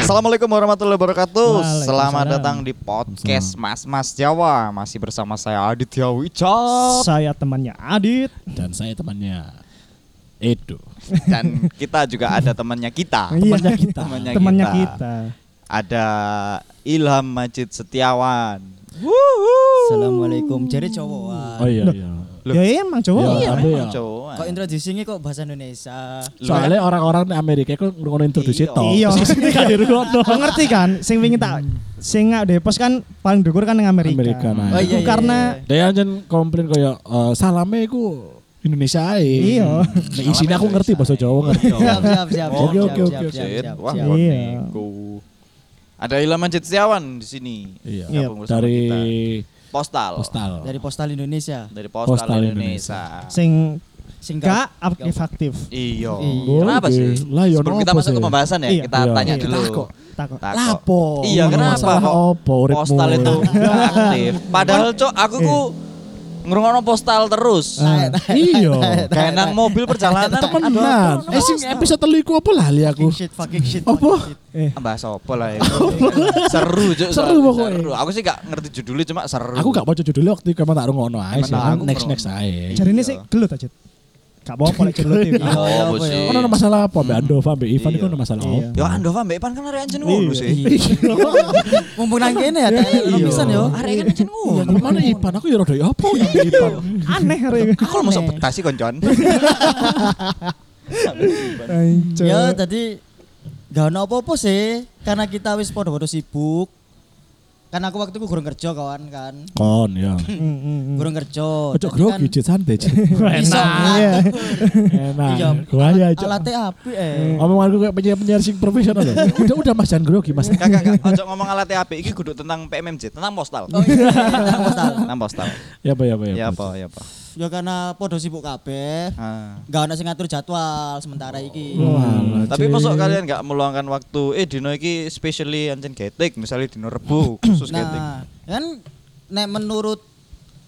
Assalamualaikum warahmatullahi wabarakatuh. Waalaikumsalam. Selamat datang di podcast Mas Mas Jawa. Masih bersama saya Aditya Wicak Saya temannya Adit. dan saya temannya Edo. dan kita juga ada temannya kita. Temannya kita. Temannya, Temannya kita. kita. Ada Ilham Majid Setiawan. Assalamualaikum. Jadi cowok. Oh iya iya. Loh. Ya emang cowok. Iya, tapi memang ya. cowok. Kok introduksinya kok bahasa Indonesia? Soalnya orang-orang di Amerika itu ngono introduksi Iya. tok. Iya. Ngerti kan? Sing wingi tak sing nggak depos kan paling dukur kan yang Amerika. Amerika, nah. Oh, iya, iya, karena Dia anjen komplain kayak eh, salame iku Indonesia ae. Iya. Nek isine aku ngerti bahasa Jawa ngerti. Siap, siap, siap. Oke, oke, siap, oke. siap, Majid. siap, Wah, Iya. Ada Ilham Majid Setiawan di sini. Iya. Iya. Bersama Dari kita. Postal. postal. Dari Postal Indonesia. Dari Postal, Postal Indonesia. sing Sing gak aktif aktif. Iya. Iya. Kenapa sih? Lah, ya Sebelum nopo kita masuk ke pembahasan ya, Iya. kita Iya. tanya Iya. dulu. Takut. Takut. Takut. Lapo? Iya, kenapa kok opo? Postal itu gak aktif. Padahal cok aku ku ngrungokno postal terus. Iya. Kayak nang mobil perjalanan. Temenan. Eh sing episode telu iku apa lali aku? Fucking shit, fucking shit. Apa? Eh, Bahas apa lah itu. seru cok. Seru pokoknya. Seru. Aku sih gak ngerti judulnya cuma seru. Aku gak mau judulnya waktu itu emang tak rungono ae sih. Next next ae. Jadi ini sih gelut aja. Gak apa-apa lek iki. Iya, Oh, iya, apa apa sih? ya? Ono ada masalah apa Mbak Andova, Mbak Ivan Iya. itu ada masalah apa? Ya Andova Mbak Ipan kan arek anjen ngono sih. Mumpung nang kene ya, tak Iya. pisan yo. Arek kan anjen ngono. Iya, Mana Ipan? Aku ya rada ya apa ya Ipan? Aneh hari ini. Aku mau sok betasi koncon. Ya tadi gak ono apa-apa sih karena kita wis podo-podo sibuk. Kan aku waktu itu gurung kerja kawan kan. Kon ya. Mm, mm, mm. Gurung kerja. Ojo Jadi grogi Jit santai Jit. Iso Iya. Enak. Iya, Gua aja aja. alatnya api eh. Omonganku kayak penyiar-penyiar sing profesional ya. Udah udah Mas jangan grogi Mas. Kakak kakak, ojo ngomong alat HP iki kudu tentang PMMJ, tentang postal. Oh iya, tentang postal. Tentang postal. Ya apa ya apa ya. Ya apa, ya apa. Ya karena podo sibuk kabeh. Ah. Gak ono sing ngatur jadwal sementara iki. Walah, Tapi Jit. masuk kalian nggak meluangkan waktu eh dino iki specially anjen getik misalnya dino Rebu khusus getik. Nah, kan nek menurut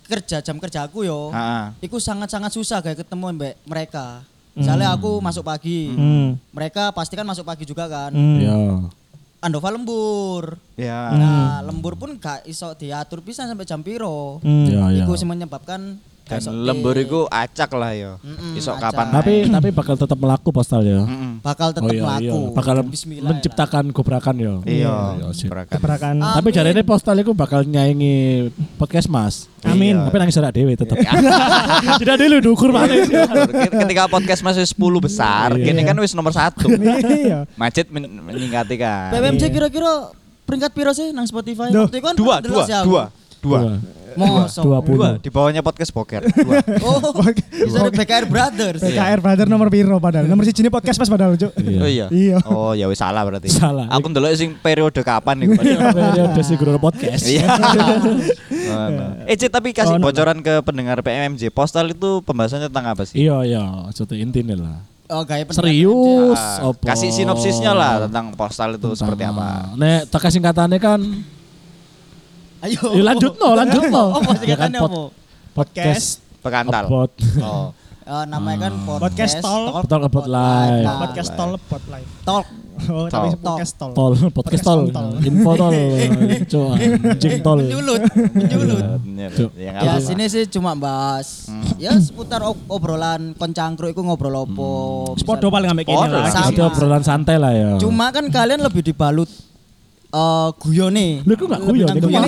kerja jam kerja aku yo, Heeh. iku sangat-sangat susah kayak ketemu mbak mereka. Misalnya aku masuk pagi, Hmm. mereka pasti kan masuk pagi juga kan. Hmm. Ya. Andova lembur. Ya. Nah, lembur pun gak iso diatur bisa sampai jam piro. Hmm. Ya ya. Iku sing menyebabkan Dan lembur iku acak lah yo. Mm-mm, Isok acak. kapan Tapi tapi bakal tetap melaku postal ya. Mm-mm. bakal tetap melaku. Bakal Bismillah. menciptakan gebrakan ya. Iya, Iya, berakan. Gebrakan. Tapi Amin. jare ini postal itu bakal nyaingi podcast Mas. Amin. Iya. Tapi nangis ora dhewe tetep. Tidak dulu dukur mana Ketika podcast masih 10 besar, Iya. kini kan wis nomor satu. Iya. Macet men- meningkati kan. PMMJ kira-kira peringkat piro sih nang Spotify? Duh. Waktu itu kan Dua, dua, ya. dua, dua, Mosok. Dua dua. puluh. Di bawahnya podcast poker. Dua. Oh, bisa dari BKR Brothers. PKR brother nomor piro padahal. Nomor siji ini podcast Mas padahal, Cuk. Oh iya. Iya. Oh ya wis salah berarti. Salah. Aku ndelok sing periode kapan nih. Periode si guru podcast. Iya. Oh, no. Eh Cid, tapi kasih bocoran ke pendengar PMMJ. Postal itu pembahasannya tentang apa sih? Iya iya, contoh intinya lah. Oh, kayak Serius. Ah, kasih sinopsisnya lah tentang postal itu seperti apa. Nek tak singkatannya kan Ayo. Ya lanjut no, lanjut no. Oh, Ya kan, pod- podcast Pekantal. about Oh. Oh, namanya kan Podcast Tol. Talk about life. Nah, Podcast tol pot live. Talk. Oh, tapi Tol. podcast tol. tol, podcast tol, tol. info tol, coba anjing tol. Menyulut, menyulut. Bener. Cuk. Ya, nggak Ya apa-apa. sini sih cuma bahas ya seputar ob- obrolan koncangkruk itu ngobrol opo. Sepodo paling ambek kene Podo. lah. Obrolan santai lah ya. Cuma kan kalian lebih dibalut eh guyone. Lu kok gak Lebih guyon, nang itu Oh, nggak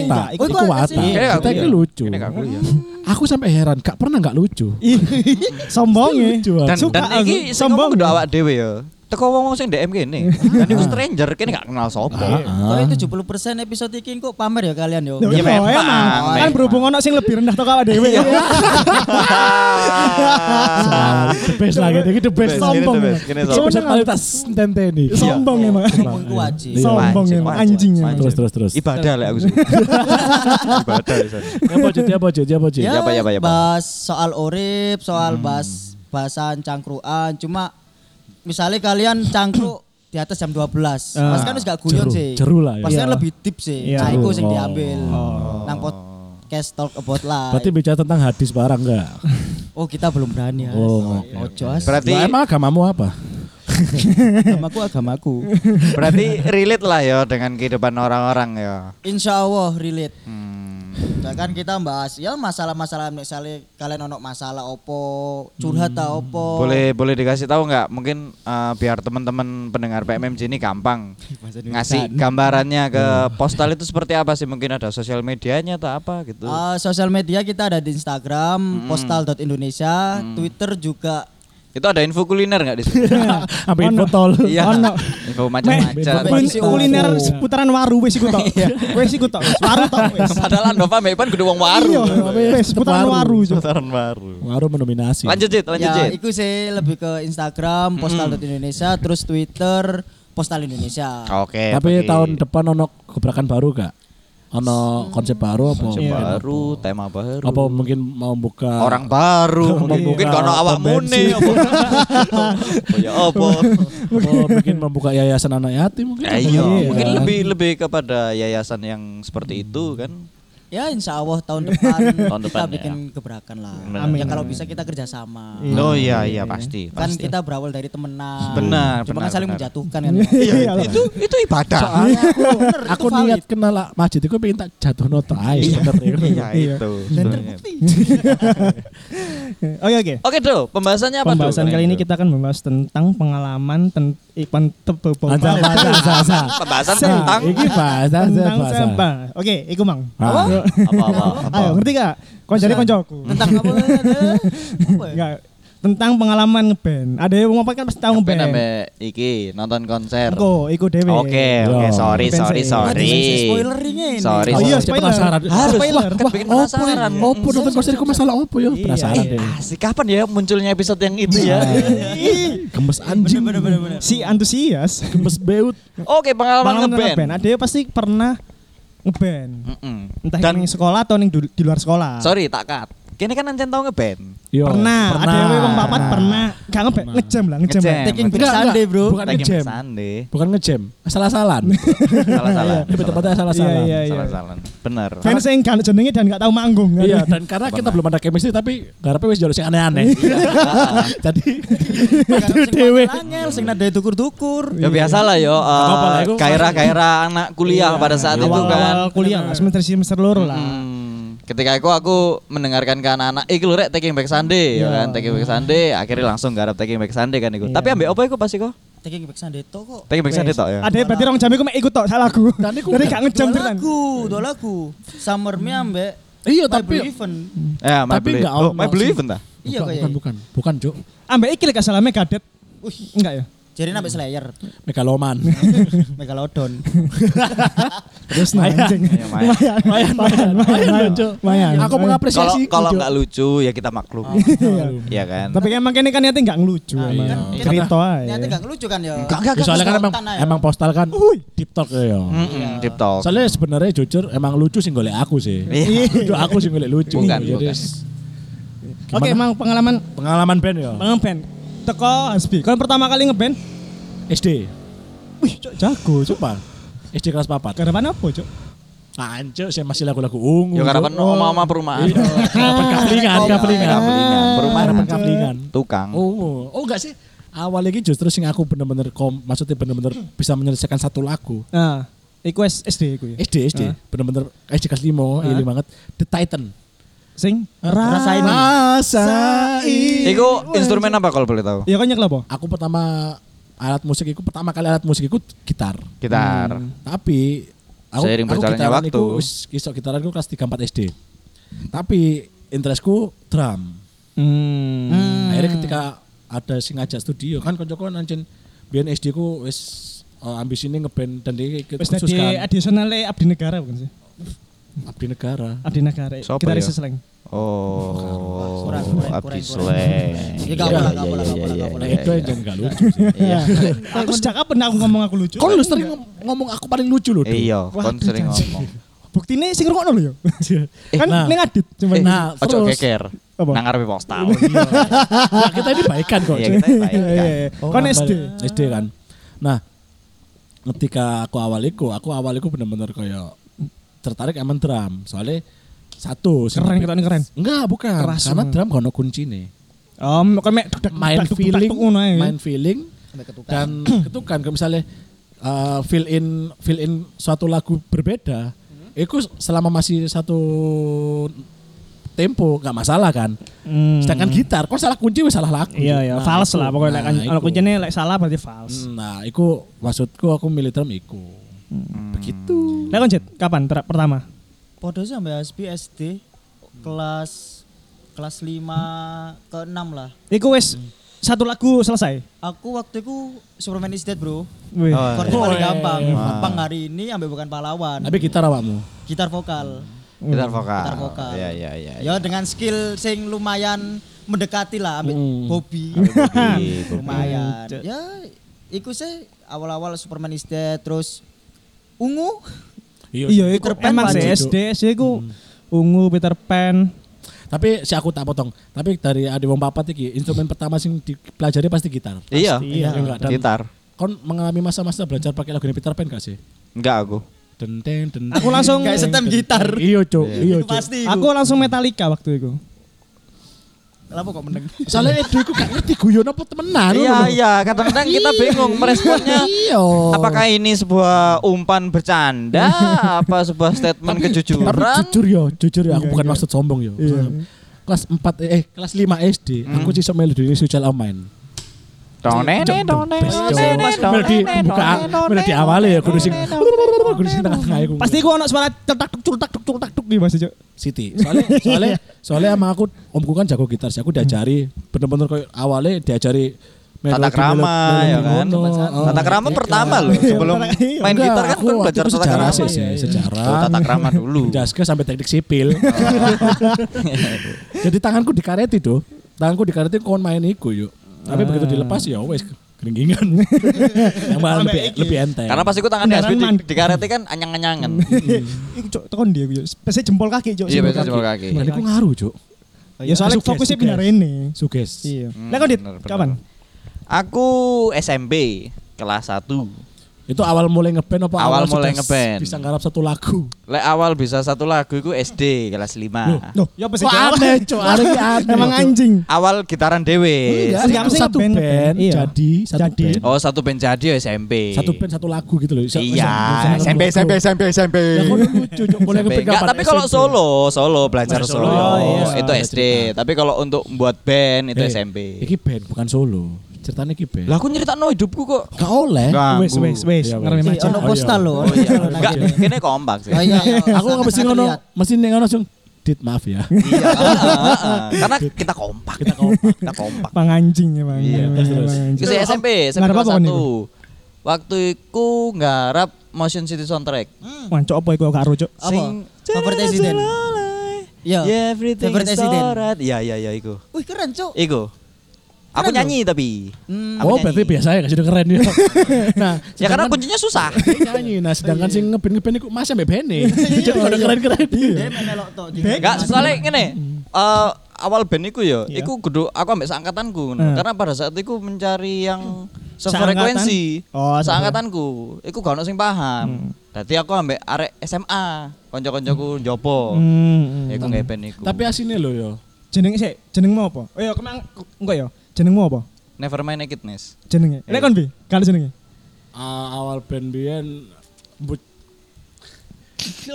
Kita guyon. lucu. Guyon. Aku sampai heran, Kak pernah nggak lucu? Ih, sombong ya. Dan, dan iki Sombong. kudu awak dhewe ya. Teko wong sing DM kene. Dan iku stranger kene gak kenal sapa. Ah. Tapi 70% episode ini kok pamer ya kalian yo. Ya, iya, memang, emang. Kan berhubung ono sing lebih rendah tok awak dhewe. Ah, the best lagi, the best. Sombong. gini the best, sombong. Kualitas tenteni. Sombong Iya. emang. Sombong ku wajib. Iya. Sombong emang anjing emang. Terus terus terus. Ibadah lah aku sih. Ibadah bisa. Apa apa jut, apa jut. Ya, Ya, apa, ya, apa, ya, apa. bahas soal urip, soal bahas bahasan cangkruan. Cuma misalnya kalian cangkruk di atas jam 12. Pas kan wis gak guyon sih. jeru lah ya. Pas kan Iya. lebih deep sih. Iya. Nah, iku sing Oh. diambil. Oh. Nang podcast Talk About Life. Berarti bicara tentang hadis barang enggak? oh kita belum berani ya. Oh, oke, Ojo as. Berarti Lah, emang agamamu apa? agamaku agamaku. berarti relate lah ya dengan kehidupan orang-orang ya. Insya Allah relate. Hmm. Nah, kan kita bahas ya masalah-masalah misalnya kalian ono masalah opo curhat ta opo Boleh boleh dikasih tahu nggak? Mungkin eh, biar teman-teman pendengar PMMJ ini gampang ngasih gambarannya ke postal itu seperti apa sih? Mungkin ada sosial medianya atau apa gitu. Eh, sosial media kita ada di Instagram postal.indonesia Twitter juga Itu ada info kuliner nggak di situ? Sampai Ono. info tol. Iya. Ono. Info macam-macam. Kuliner seputaran waru wis iku tok. Wis iku tok. Waru tok wis. Padahal Andova Mepan kudu wong Iya, waru. wis seputaran waru. Cuk. Putaran baru. Waru mendominasi. Lanjut Jit, lanjut ya Jit. itu sih lebih ke Instagram postal.indonesia terus Twitter postal Indonesia Oke. Tapi tahun depan ono gebrakan baru gak? Ono konsep baru apa? konsep Iya. baru, tema baru. Apa mungkin mau buka orang baru mungkin, kono awak mune apa Oh, ya apa mungkin membuka yayasan anak yatim mungkin. Ya, iya Iya. mungkin lebih lebih kepada yayasan yang seperti itu kan ya insya Allah tahun depan Tahun kita depan, bikin gebrakan lah. Amin. ya kalau bisa kita kerjasama Iya. oh iya iya pasti kan pasti kita berawal dari temenan Benar, cuma benar, kan saling benar. menjatuhkan kan Iya lah. itu itu ibadah Soalnya aku Bener, itu aku valid. niat kenal lah masjid itu pengen tak jatuh noto aja sebenarnya. iya Iya. itu dan terbukti Oke oke. oke Dro pembahasannya apa Pembahasan kali ini kita akan membahas tentang pengalaman ten ipan pembahasan Sa- tentang Iki bahasa tentang sampah. Oke, iku mang. Apa apa apa Ayo ngerti gak? Kau jadi koncoku. tentang apa ya? Enggak. Tentang pengalaman ngeband. Ada yang ngomong kan pasti tahu ngeband. iki nonton konser Engko, iku dhewe. oke oke sorry sorry sih. sorry spoilernya ini sorry Oh iya, sorry. spoiler. penasaran. Harus spoiler. kan bikin penasaran opo nonton konser iku masalah opo yo? Iya. Penasaran deh. Asik kapan ya munculnya episode yang itu ya Gemes anjing. Si antusias. Gemes beut. Oke pengalaman ngeband. Ada yang pasti pernah ngeband. Mm-mm. Entah Dan sekolah atau ning di luar sekolah. sorry tak kat. Kini kan ancen tau ngeband. Yo, Pernah. Ada yang wong papat Pernah. pernah. Gak ngeband, Pernah. ngejam lah, ngejam. Lah. taking back Sunday bro Bukan ngejam. Sande. Bukan ngejam. Salah-salan. Salah-salah. Lebih tepatnya salah-salah. Iya, iya, iya. Salah-salah. Bener. Fans yang gak jenenge dan gak tahu manggung. kan? Iya, dan karena kita belum ada chemistry tapi garapnya wis jalur sing aneh-aneh. Jadi dewe angel sing nada tukur-tukur Ya biasa lah yo. eh, itu Gairah-gairah anak kuliah Iya, pada saat itu kan. awal kuliah lah, semester semester loro lah. Hmm, ketika itu aku mendengarkan ke anak-anak, eh lu rek taking back Sunday, ya Iya. kan, taking back Sunday, akhirnya langsung garap taking back Sunday kan itu. Iya. Tapi ambek apa iku pas iku? taking back Sunday to kok Taking back Sunday tok ya. Ada berarti rong jam iku mek ikut tok salah iku Jadi gak ngejam tenan. lagu dua lagu summer me ambek Iya, tapi Even Ya, my Tapi believe. nggak Oh, ono my believe entah. iya bukan, kayak bukan, bukan, bukan, Cuk. Ambek iki lek gak salah Megadeth. Enggak ya? Jadi nambah Slayer Megaloman. Megalodon Terus anjing. Iya, lumayan, lumayan, Cuk. Lumayan. Aku mengapresiasi kalau nggak lucu ya kita maklum. Iya. Iya kan? Tapi kan emang kene kan niatnya gak ngelucu Ah, iya. Cerita aja. Ternyata gak ngelucu kan ya Enggak, enggak, Ya, soalnya kan emang Spontan aja. emang postal kan Uy. deep talk ya. Deep talk. Soalnya sebenarnya jujur emang lucu sih golek aku sih. Iya. Aku sih golek lucu. Bukan, Oke, emang pengalaman pengalaman band ya. pengalaman band. Teko Hasbi. Kalau pertama kali ngeband, SD. wih, cok jago, cok. Coba. SD kelas papat. Garapan apa, cok? Anjir, saya masih lagu-lagu ungu. Ya Cuk. harapan oma-oma perumahan. Iya, Oh, kaflingan. Kaflingan, perumahan. Harapan kaflingan. Tukang. Oh, oh enggak sih. Awalnya ini justru sing aku bener-bener kom, maksudnya bener-bener bisa menyelesaikan satu lagu. Nah, iku SD iku ya. SD SD Ah. bener-bener SD kelas 5 Ah. ini banget The Titan. Sing Rasa ini. Rasa ini. Iku instrumen apa kalau boleh tahu? Ya kan nyekel apa? Aku pertama alat musik itu pertama kali alat musik itu gitar. Gitar. Tapi aku Seiring berjalannya gitaran waktu. iku wis iso gitaran iku kelas 3 4 SD. Tapi interestku drum. Hmm. Akhirnya ketika ada sing ngajak studio kan kanca-kanca nancen biyen SD ku wis uh, ambisine ngeband dan dia ikut Wis khusus dadi kan additionalnya Abdi Negara bukan sih? Abdi Negara. Abdi Negara. Siapa Gitaris ya? sesleng. Oh, Kurang, kurang, Abdi Sleng. Ya, gak Iya, boleh, iya, gak boleh, iya, gak boleh, iya, gak boleh. Nah, iya, itu iya. yang gak lucu sih. Iya. Aku sejak kapan aku ngomong aku lucu? Kau lu sering ngom- ngomong aku paling lucu loh. Iya, kon sering ngomong. Buktine sing ngrungokno lho ya. kan nah. ning adit cuma Eh, Nah, ojo terus- geger. Apa? Nang ngarepe postal. Nah, kita ini baikan kok. Iya, kita baik Iya, kan. iya, iya. Oh, Kon SD. SD kan. Nah, ketika aku awal iku, aku awal iku bener-bener kayak tertarik emang drum. Soalnya Satu. Keren ketokne keren. Enggak, bukan. Keras Karena drum kono kuncine. Om, kok mek duk Main feeling, main feeling dan ketukan kalau misalnya uh, fill in fill in suatu lagu berbeda itu selama masih satu tempo nggak masalah kan Hmm. sedangkan gitar kok salah kunci wis salah lagu Iya ya, Nah, fals lah pokoknya Nah, kan kalau iku. kuncinya lek salah berarti fals. nah itu maksudku aku milih drum iku begitu Lek kon Jet, kapan ter- pertama? Podo sih sampai SP SD kelas kelas 5 ke 6 lah. Iku wis satu lagu selesai. Aku waktu itu Superman is Dead, Bro. Wih. Oh, Chordnya paling iya. gampang. Wah. Gampang hari ini ambil bukan pahlawan. tapi gitar awakmu Gitar vokal. Gitar vokal. Gitar vokal. Iya iya iya. Ya dengan skill sing lumayan mendekati lah ambil Hmm. Bobby. Bobby, lumayan. Ya iku sih awal-awal Superman is Dead terus Ungu Iya, iku Peter Pan emang sih. SD, SD iku ungu Peter Pan. tapi si aku tak potong tapi dari adik wong papat iki instrumen pertama sing dipelajari pasti gitar Iya. Iya. Ya enggak, dan Gitar. kon mengalami masa-masa belajar pakai lagu Peter Pan gak sih Enggak aku. den den den Aku langsung kayak setem gitar. iya cok iya Itu cok pasti. Aku langsung Metallica waktu itu. Kenapa kok meneng? soalnya Edo iku gak ngerti guyon apa temenan Iya iya, kadang-kadang kita bingung meresponnya. iya Apakah ini sebuah umpan bercanda, apa sebuah statement tapi kejujuran? jujur yo jujur ya aku Iya, bukan iya. maksud sombong yo Iya. kelas 4 eh kelas 5 SD aku sih sama ini Social Main Cok. donene, melodi awalnya ya kudu sing kudu sing tengah-tengah iku Pasti ku ono suara cetak tuk cetak tuk cetak tuk di Mas Cuk. Siti soalnya soalnya soalnya sama aku omku kan jago gitar sih aku diajari bener-bener kayak awalnya diajari Tata krama ya kan. Oh. Tata krama pertama loh sebelum Iya, main Enggak, gitar kan kan belajar tata krama. sih, Iya, iya. sejarah. Oh, tata krama dulu. Daske sampai teknik sipil. Jadi tanganku dikareti tuh. Tanganku dikareti kon main iku yuk. Tapi begitu dilepas ya wes keringgingan. Yang malah lebih lebih enteng. Karena pas iku tangan Beneran Hasbi di, di karete kan anyang-anyangan. Iku Cuk tekon dia Cuk. Biasanya jempol kaki Cuk. Iya, jempol biasanya jempol kaki. Dan iku ngaruh, Cuk. Ya soalnya fokusnya pindah rene. Suges. Iya. Hmm, Lek kon Dit, kapan? Aku SMP kelas 1. Itu awal mulai ngeband apa Awal mulai sudah ngeband. Bisa nggarap satu lagu. Lek awal bisa satu lagu itu SD kelas 5. Loh, ya apa sih? Aneh, Cuk? Aneh ki aneh. Emang anjing. Awal gitaran dewe. Enggak, Enggak, satu, satu band, ngeband. Iya. jadi satu Jadi. band. Oh, satu band jadi ya SMP. Satu band satu lagu gitu loh. Iya, SMP. SMP SMP SMP. Ya kok lucu, Cuk. Mulai SMP. ngeband Enggak, kapan? tapi kalau solo, solo belajar Oh, solo, oh, iya. itu SD. Tapi kalau untuk buat band itu Eh, SMP. Iki band bukan solo. Ceritanya iki band. Lah aku nyeritakno hidupku kok. Gak oleh. Wes wes wes Iya, wes. aja. Ono Oh, iya. postal loh. Oh iya. Enggak, ini kompak sih. Oh iya, iya. Aku nggak mesti ngono, mesti nih ngono langsung. Dit maaf ya. Iya, heeh, heeh. karena kita kompak. Kita kompak. Kita kompak. Panganjing emang. Iya, Emang terus, terus. SMP, SMP Ngarep kelas apa kon 1. iku? Waktu itu nggarap Motion City Soundtrack. Wancok apa iku karo Cuk? Apa? Favorite Resident? Iya. Yeah, everything Favorite is alright. Iya, iya, iya, iku. Wih keren cok. Iku. Aku Keren nyanyi tapi. Hmm. Aku Oh, berarti nyanyi. biasa ya, kasih keren ya. nah, Ya karena kuncinya susah. nyanyi. Nah, sedangkan sing ngeband-ngeband iku Mas sampe bene. Jadi udah keren-keren. Dia melok tok. Enggak, soalnya ngene. eh awal band iku ya, Iya. iku kudu aku ambek seangkatanku. Hmm. Karena pada saat itu mencari yang sefrekuensi. Oh, seangkatanku. Iku gak ono sing paham. Dadi aku ambek arek SMA, kanca-kancaku njopo. Hmm. Iku band iku. Tapi asine lho yo. jeneng sih, jenengmu apa? Oh iya, kemang enggak ya? Jenengmu apa? Nevermind Nakedness. Jenenge. Lek kon bi, kalau jenenge. Ah, awal band biyen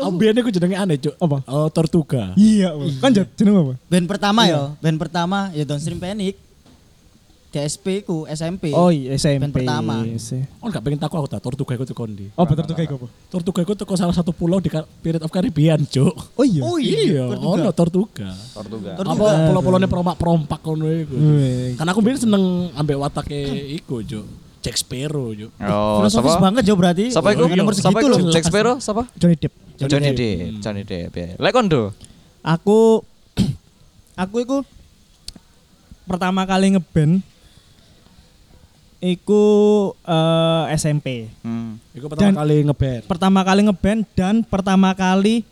Oh, biyen iku jenenge aneh, Cuk. Apa? Oh, Tortuga. Iya, apa? Kan jet jenengmu apa? Band pertama Iya. ya, band pertama ya Downstream Panic. DSP ku SMP. Oh iya, SMP. Band pertama. Oh, gak pengen tahu aku tak Tortuga iku tekan ndi. Oh, betul tuh kayak apa? Tortuga iku teko salah satu pulau di Pirate of Caribbean, Cuk. Oh iya. Oh Iya, Tortuga. ono Tortuga. Tortuga. Tortuga. Apa pulau-pulaunya perompak-perompak ngono iku. Karena aku biyen seneng ambek watake iku, Cuk. Jack Sparrow, Cuk. Oh, Filosofis banget jo berarti. Sapa iku? Nomor segitu iku? loh. Jack Sparrow sapa? Johnny Depp. Johnny Depp. Johnny Depp. ya. Lek kondo. Aku aku iku pertama kali ngeband iku eh, SMP. Hmm. Iku pertama Dan- kali ngeband. Pertama kali ngeband dan pertama kali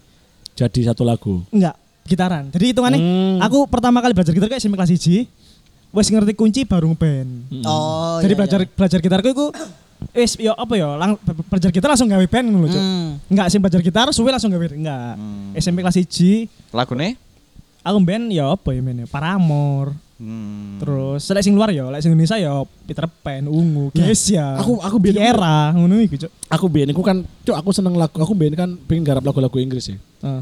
Jadi satu lagu. enggak gitaran. Jadi hitungannya Hmm. aku pertama kali belajar gitar kayak SMP kelas 1. Wes ngerti kunci baru ngeband. Oh. Jadi iya, belajar iya. belajar gitarku iku wis yo apa yo lang belajar gitar langsung gawe band ngono lho. Hmm. Enggak sih belajar gitar suwe langsung gawe enggak. Hmm. SMP kelas 1 Lagune? aku band ya apa ya men Paramore. Hmm. Terus selek sing luar ya, lek sing Indonesia ya Peter Pan, Ungu, Gesia. aku- aku biyen- era ngono iku, Cuk. Aku biyen iku kan, cuk aku seneng lagu. Aku biyen kan pengen garap lagu-lagu Inggris ya. Heeh.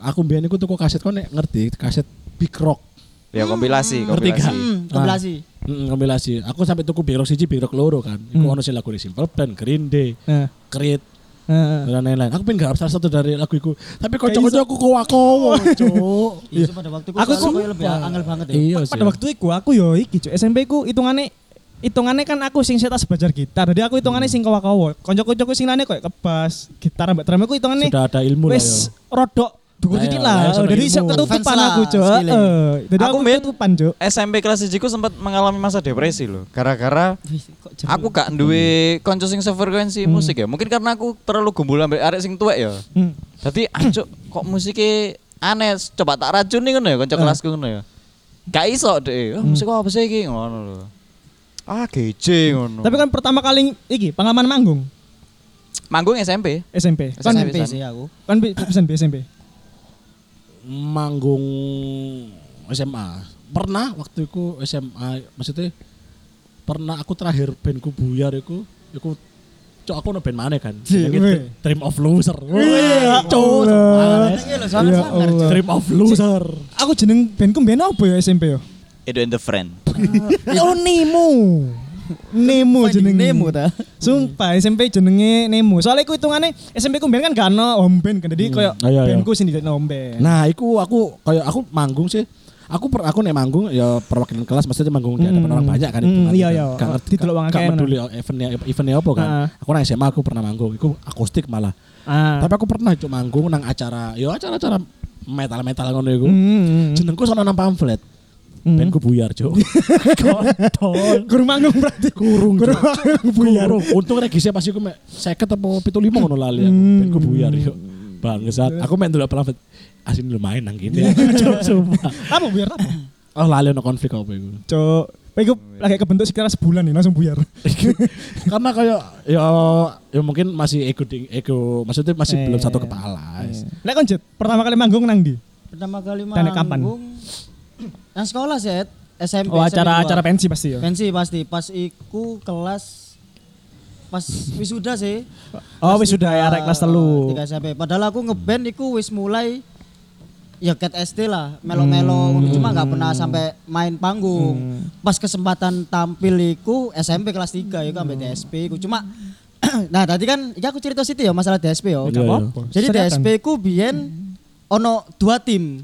Aku biyen iku tuku kaset kok nek ngerti kaset Big Rock. Ya kompilasi, Ngerti kompilasi. Hmm, kompilasi. Mm, kompilasi. Aku sampai tuku Big Rock siji, Big Rock loro kan. Iku Hmm. ono sing lagu Simple Plan, Green Day, Heeh. Creed, Heeh. dan lain-lain. Aku pengen garap salah satu dari lagu iku. Tapi kocok-kocok aku kowa-kowa, cuk. Iya, pada waktu itu Aku soalnya sumpah. kayak lebih angel banget ya. Iya Pada waktu itu aku yo iki Cuk. SMP ku hitungane hitungannya kan aku sing setas belajar gitar. Jadi aku hitungannya sing kawa-kawa. Konco-koncoku sing lainnya kayak kebas, gitar mbak drum aku hitungannya Sudah ada ilmu lah ya. wis rodok dukur titik lah. ilmu. sok ketutupan aku. Heeh. Jadi Aku aku main- ketutupan, Cuk. SMP kelas 1 ku sempat mengalami masa depresi loh. Gara-gara kok aku gak duwe konco sing sefrekuensi musik ya. Mungkin karena aku terlalu gumbul ambek arek sing tuwek ya. Hmm. Jadi ancuk kok musiknya aneh, coba tak racuni ngono ya kanca kelasku ngono ya. Gak iso deh. Oh, musik apa sih iki ngono lho. Ah, GJ ngono. Tapi kan pertama kali iki pengalaman manggung manggung SMP. SMP. Kan SMP. SMP sih aku. kan bi- pesan bi SMP. Manggung SMA. Pernah waktu itu SMA, maksudnya pernah aku terakhir bandku buyar iku, iku cok aku no band mana kan? Iya, Jenenge weh. Dream of Loser. Cok. Iya Ya Allah. Cuk. Dream of Loser. Aku jeneng bandku band apa ya SMP ya? Edo and the Friend. Oh Nemo. Jenenge. Nemo ta. Sumpah SMP jenenge Nemo. Soalnya aku hitungannya SMP ku kan gak ono home band kan. Jadi koyo Ah, iya, iya. bandku sing di home band. Nah, iku aku kayak aku manggung sih. Aku per, aku nek manggung ya perwakilan kelas maksudnya manggung di hadapan Hmm. orang banyak kan Hmm, hitungannya iya, kan. iya. Gak ngerti Didelok wong gak akeh, peduli eventnya eventnya apa kan. Heeh. Aku nang SMA aku pernah manggung, iku akustik malah. Ah. Tapi aku pernah cuk manggung nang acara, ya acara-acara metal-metal ngono iku. Hmm. Jenengku sono nang pamflet. Hmm. Bandku buyar, Cuk. Kontol. Guru manggung berarti. Kurung, Cuk. manggung buyar. Kurung. Untung regisnya pas iku mek 50 apa 75 ngono lali aku. Hmm. Bandku buyar, yuk. Bangsat. Aku main dulu pamflet. Asin lumayan nang gini. Cuk, sumpah. Apa buyar apa? Oh, lali ono konflik apa iku. Cok. Iku lagi kebentuk sekitar sebulan nih langsung buyar. Karena kayak ya ya mungkin masih ego ding- ego maksudnya masih belum Eh, satu kepala. Lek kon Jet, pertama kali manggung nang di? Pertama kali Dan kapan? Nang sekolah sih, SMP. Oh acara SMP acara pensi pasti ya. Pensi pasti pas iku kelas pas wisuda sih. Oh Kelas wis sudah ya tiga- arek kelas telu. tiga SMP. Padahal aku ngeband iku wis mulai ya cat SD lah, melo-melo cuma nggak pernah sampai main panggung. Pas kesempatan tampil iku SMP kelas 3 iku sampai DSP iku cuma nah tadi kan iki aku cerita situ ya masalah DSP ya. Iya, iya. Jadi Seriakan. DSP ku biyen ono dua tim.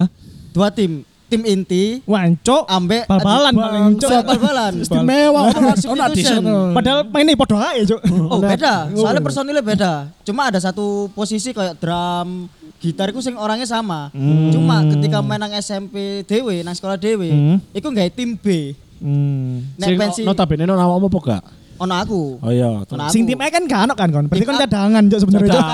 Hah? Dua tim. Tim inti Wancok. ambek Bal-balan paling bal-balan. Istimewa. Ono addition. Padahal mainnya podo ae cok. Oh beda, soalnya personilnya beda. Cuma ada satu posisi kayak drum, gitar itu sing orangnya sama. Cuma ketika main nang SMP dewe, nang sekolah dewe, Hmm. iku nggak tim B. Hmm. Nek pensi notabene ono nama apa gak? Ono aku. Oh iya. Ono Sing tim E kan gak ono kan kon. Berarti kon cadangan cok sebenarnya cok.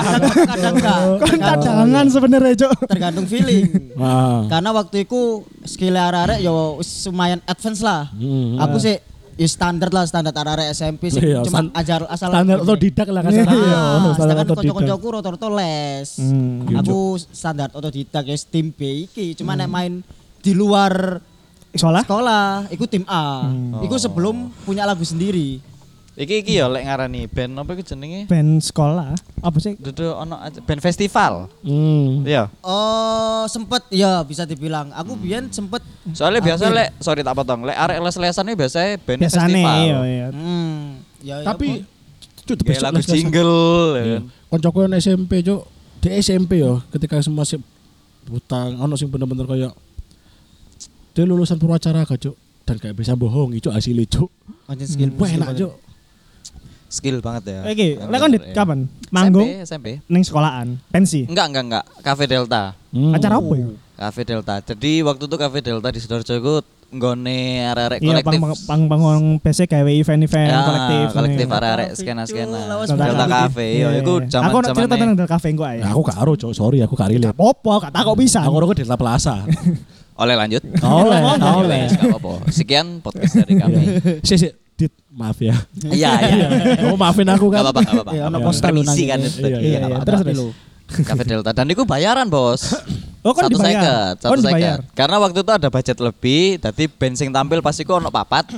Kadang enggak. Kon cadangan sebenarnya cok. Tergantung feeling. Ah. Karena waktu itu skill arek yo wis lumayan advance lah. Hmm. Aku sih ya standar lah standar arek SMP sih. Iya, Cuma ajar asal Standar otodidak lah kasar. Iya, Iya, Ah, standar kocok-kocokku rata-rata les. Hmm. Aku standar otodidak ya tim B iki, cuma nek main di luar Sekolah? sekolah, iku tim A. Hmm. Iku sebelum punya lagu sendiri. Iki iki ya lek ngarani band apa iku jenenge? Band sekolah. Apa sih? Dudu ono band festival. Hmm. Iya. Oh, sempet ya bisa dibilang. Aku biyen sempet Soalnya biasa Hampir. lek sorry tak potong. Lek arek les-lesannya biasanya band Biasanya festival. iya iya. hmm, ya ya Tapi apa? Cuk, Kayak lagu les-lesan. jingle ya Iya. kan. Koncoku yang SMP, Cuk. Di SMP ya, ketika semua sih hutang, ono sing bener-bener kayak dia lulusan Purwacara gak, Cuk. Dan gak bisa bohong, Cuk, hasilnya, Cuk. Pancen skill Wah, skill enak. Cuk. Skill banget ya. Oke, lek kon ya. kapan? Manggung SMP, SMP. ning sekolahan. Pensi. Enggak, enggak, enggak. Cafe Delta. Hmm. Acara apa ya? Cafe Delta. Jadi waktu itu Cafe Delta di Sidoarjo itu nggone arek-arek Iya, kolektif. pang pang bangun PC gawe event-event Ya, kolektif. kolektif ini. arek-arek Cafe, skena-skena. Delta Cafe. Iya, Iya, iku iya. zaman Aku nak cerita tentang Delta Cafe engko ae. Ya, aku karo, Cuk. Sorry, aku gak relate. Popo, gak takok bisa. Aku di Delta Plaza. oleh lanjut. Oleh, oleh. Sekian podcast dari kami. Si, si. Dit, maaf ya. Iya, iya. Kamu maafin aku Gak kan. apa-apa, gak apa-apa. Iya, ono Iya. lu nang kan. Iya, Iya, iya. iya. Terus tapi terus. lu? Cafe Delta dan itu bayaran bos. Oh, kan satu dibayar. seket, Oh, satu dibayar. seket. Karena waktu itu ada budget lebih, jadi bensin tampil pasti ku ono papat,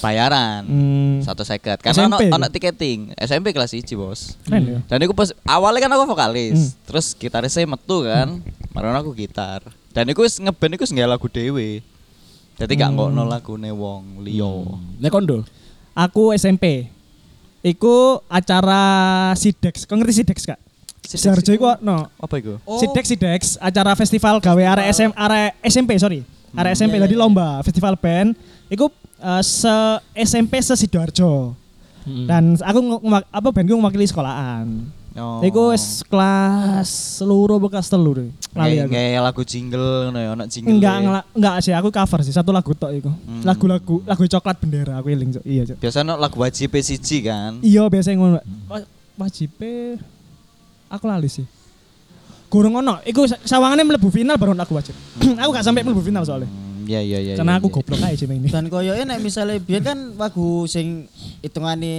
bayaran Hmm. satu seket. Karena ono, SMP ono itu? tiketing SMP kelas 1 bos. Keren ya. Dan aku pas awalnya kan aku vokalis, Hmm. terus gitarisnya metu kan, marah aku gitar. Dan aku wis ngeband aku nggak lagu dewe. Jadi gak Hmm. ngono lagu wong liyo. Nek kondo. Aku SMP. Iku acara Sidex. Kau ngerti Sidex gak? Sidoarjo iku no. Apa itu? Oh. Sidex Sidex acara festival gawe arek SM arek SMP sorry. Arek SMP iya, tadi iya. lomba festival band. Iku eh, se SMP se Sidoarjo. Hmm. Dan aku apa bandku mewakili sekolahan. Oh. Iku wis kelas seluruh bekas telu deh. Lali aku. nggak lagu jingle ngono ya, ono jingle. Enggak, e. enggak, enggak sih, aku cover sih satu lagu tok iku. Hmm. Lagu-lagu lagu coklat bendera aku eling, Cok. Iya, Cok. Biasanya lagu wajib siji kan. Iya, biasanya ngono. Wa- Wajibe aku lali sih. Gurung ono, iku sa- sawangane mlebu final baru aku wajib. aku gak sampai mlebu final soalnya. Hmm, Iya iya iya. Karena iya, aku iya. goblok aja sih main ini. Dan koyo nek misalnya biar kan lagu sing hitungane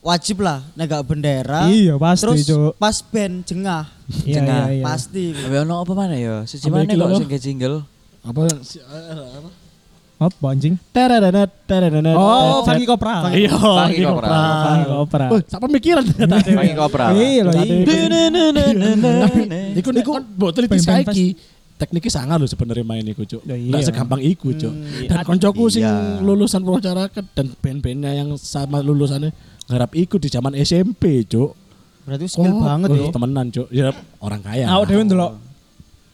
wajib lah nek gak bendera. Iya, pasti, Terus Cuk. pas band jengah. Iya, Jengah. iya, iya. Pasti. Tapi ono apa mana ya? Siji Apa mana iki lho? kok sing jingle? Apa si eh, apa? Apa anjing? Tererenet, tererenet, Oh, tererenet. Fanny Kopra. Iya, Fanny Fanny Kopra. Fanny Kopra. Oh, siapa mikiran ternyata. Pangi kopra. Iya loh, Tadi- iya. Tapi iku kon botol itu band-band saiki tekniknya sangat loh sebenarnya main iku, Cuk. Ya, Enggak iya. segampang iku, Cuk. Hmm, Dan koncoku sing Iya. lulusan Purwacaraka dan band-bandnya yang sama lulusannya ngarap iku di zaman SMP, Cuk. Berarti skill Oh, banget oh, ya. Temenan, Cuk. Ya orang kaya. Aku dhewe ndelok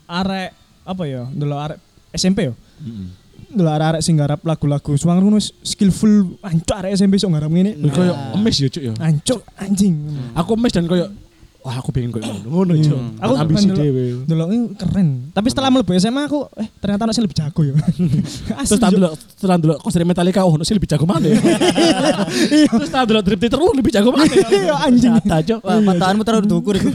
arek apa ya? Ndelok arek SMP yo. Heeh. Ndelok arek-arek sing garap lagu-lagu suang ngono wis skillful ancuk arek SMP sok garap ngene. Koyo emes ya, Cuk ya. Ancuk anjing. Aku emes dan koyo wah aku pengen koyo ngono, ngono, Cuk. Hmm. Aku ambisi dhewe. Delok ini keren. Tapi setelah mlebu SMA aku eh ternyata ono sing lebih jago ya. Terus tak delok setelah delok konser Metallica oh sih lebih jago mana ya. Terus tak delok Dream Theater oh lebih jago mana ya. Iya, anjing. Nyata, Cuk. Wah, mataanmu terlalu dukur iku.